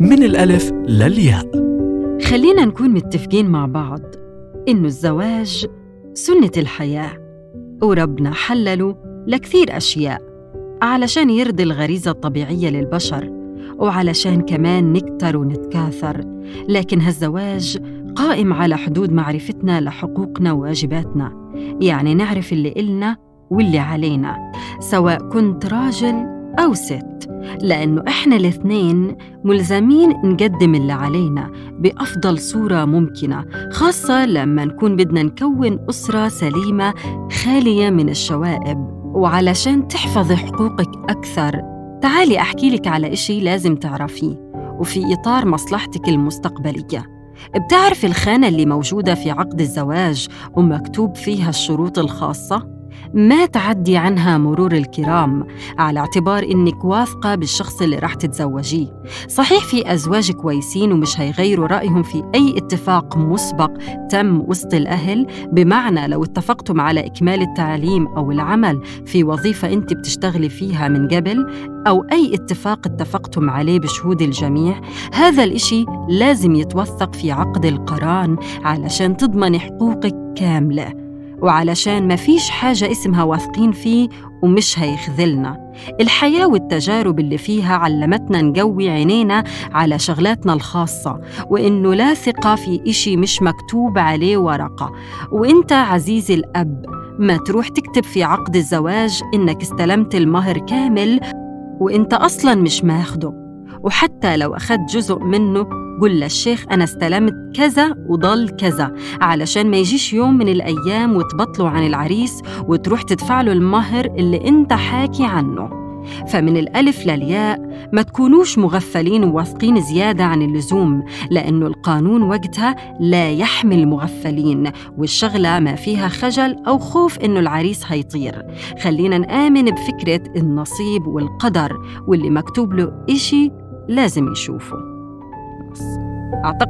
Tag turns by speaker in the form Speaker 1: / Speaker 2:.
Speaker 1: من الألف للياء.
Speaker 2: خلينا نكون متفقين مع بعض إنه الزواج سنة الحياة وربنا حلله لكثير أشياء علشان يرضي الغريزة الطبيعية للبشر وعلشان كمان نكتر ونتكاثر. لكن هالزواج قائم على حدود معرفتنا لحقوقنا وواجباتنا يعني نعرف اللي إلنا واللي علينا سواء كنت راجل أو ست. لأنه إحنا الاثنين ملزمين نقدم اللي علينا بأفضل صورة ممكنة خاصة لما نكون بدنا نكون أسرة سليمة خالية من الشوائب وعلشان تحفظي حقوقك أكثر تعالي أحكي لك على إشي لازم تعرفيه وفي إطار مصلحتك المستقبلية بتعرف الخانة اللي موجودة في عقد الزواج ومكتوب فيها الشروط الخاصة؟ ما تعدي عنها مرور الكرام على اعتبار إنك واثقة بالشخص اللي رح تتزوجيه. صحيح في أزواج كويسين ومش هيغيروا رأيهم في أي اتفاق مسبق تم وسط الأهل بمعنى لو اتفقتم على إكمال التعليم أو العمل في وظيفة أنت بتشتغلي فيها من قبل أو أي اتفاق اتفقتم عليه بشهود الجميع هذا الإشي لازم يتوثق في عقد القران علشان تضمن حقوقك كاملة. وعلشان ما فيش حاجة اسمها واثقين فيه ومش هيخذلنا. الحياة والتجارب اللي فيها علمتنا نقوي عينينا على شغلاتنا الخاصة وإنه لا ثقة في إشي مش مكتوب عليه ورقة. وإنت عزيزي الأب ما تروح تكتب في عقد الزواج إنك استلمت المهر كامل وإنت أصلاً مش ماخده. وحتى لو أخذت جزء منه قل للشيخ أنا استلمت كذا وضل كذا علشان ما يجيش يوم من الأيام وتبطلوا عن العريس وتروح تدفع له المهر اللي أنت حاكي عنه. فمن الألف للياء ما تكونوش مغفلين وواثقين زيادة عن اللزوم لأنه القانون وقتها لا يحمل مغفلين والشغلة ما فيها خجل أو خوف إنه العريس هيطير. خلينا نآمن بفكرة النصيب والقدر واللي مكتوب له إشي لازم يشوفه. 好的